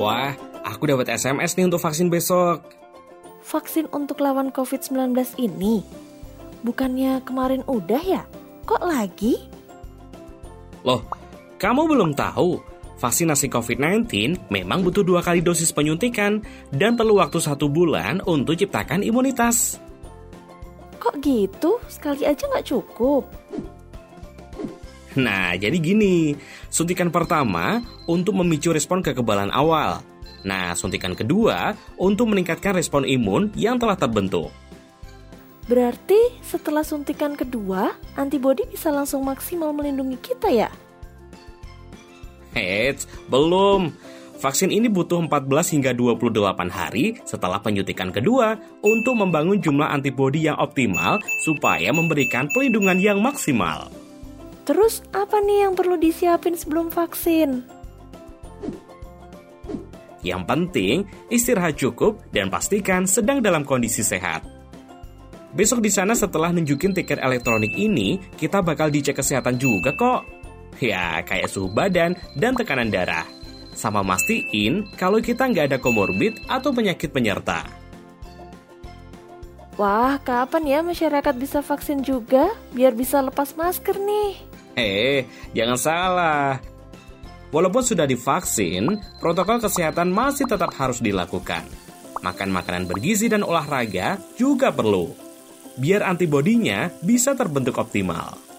Wah, aku dapat SMS nih untuk vaksin besok. Vaksin untuk lawan COVID-19 ini? Bukannya kemarin udah ya? Kok lagi? Loh, kamu belum tahu? Vaksinasi COVID-19 memang butuh dua kali dosis penyuntikan dan perlu waktu satu bulan untuk ciptakan imunitas. Kok gitu? Sekali aja nggak cukup? Nah, jadi gini, suntikan pertama untuk memicu respon kekebalan awal. Nah, suntikan kedua untuk meningkatkan respon imun yang telah terbentuk. Berarti setelah suntikan kedua, antibodi bisa langsung maksimal melindungi kita ya? Heits, belum. Vaksin ini butuh 14 hingga 28 hari setelah penyuntikan kedua untuk membangun jumlah antibodi yang optimal supaya memberikan pelindungan yang maksimal. Terus apa nih yang perlu disiapin sebelum vaksin? Yang penting, istirahat cukup dan pastikan sedang dalam kondisi sehat. Besok di sana setelah nunjukin tiket elektronik ini, kita bakal dicek kesehatan juga kok. Ya, kayak suhu badan dan tekanan darah. Sama mastiin kalau kita nggak ada komorbid atau penyakit penyerta. Wah, kapan ya masyarakat bisa vaksin juga? Biar bisa lepas masker nih. Eh, jangan salah. Walaupun sudah divaksin, protokol kesehatan masih tetap harus dilakukan. Makan makanan bergizi dan olahraga juga perlu. Biar antibodinya bisa terbentuk optimal.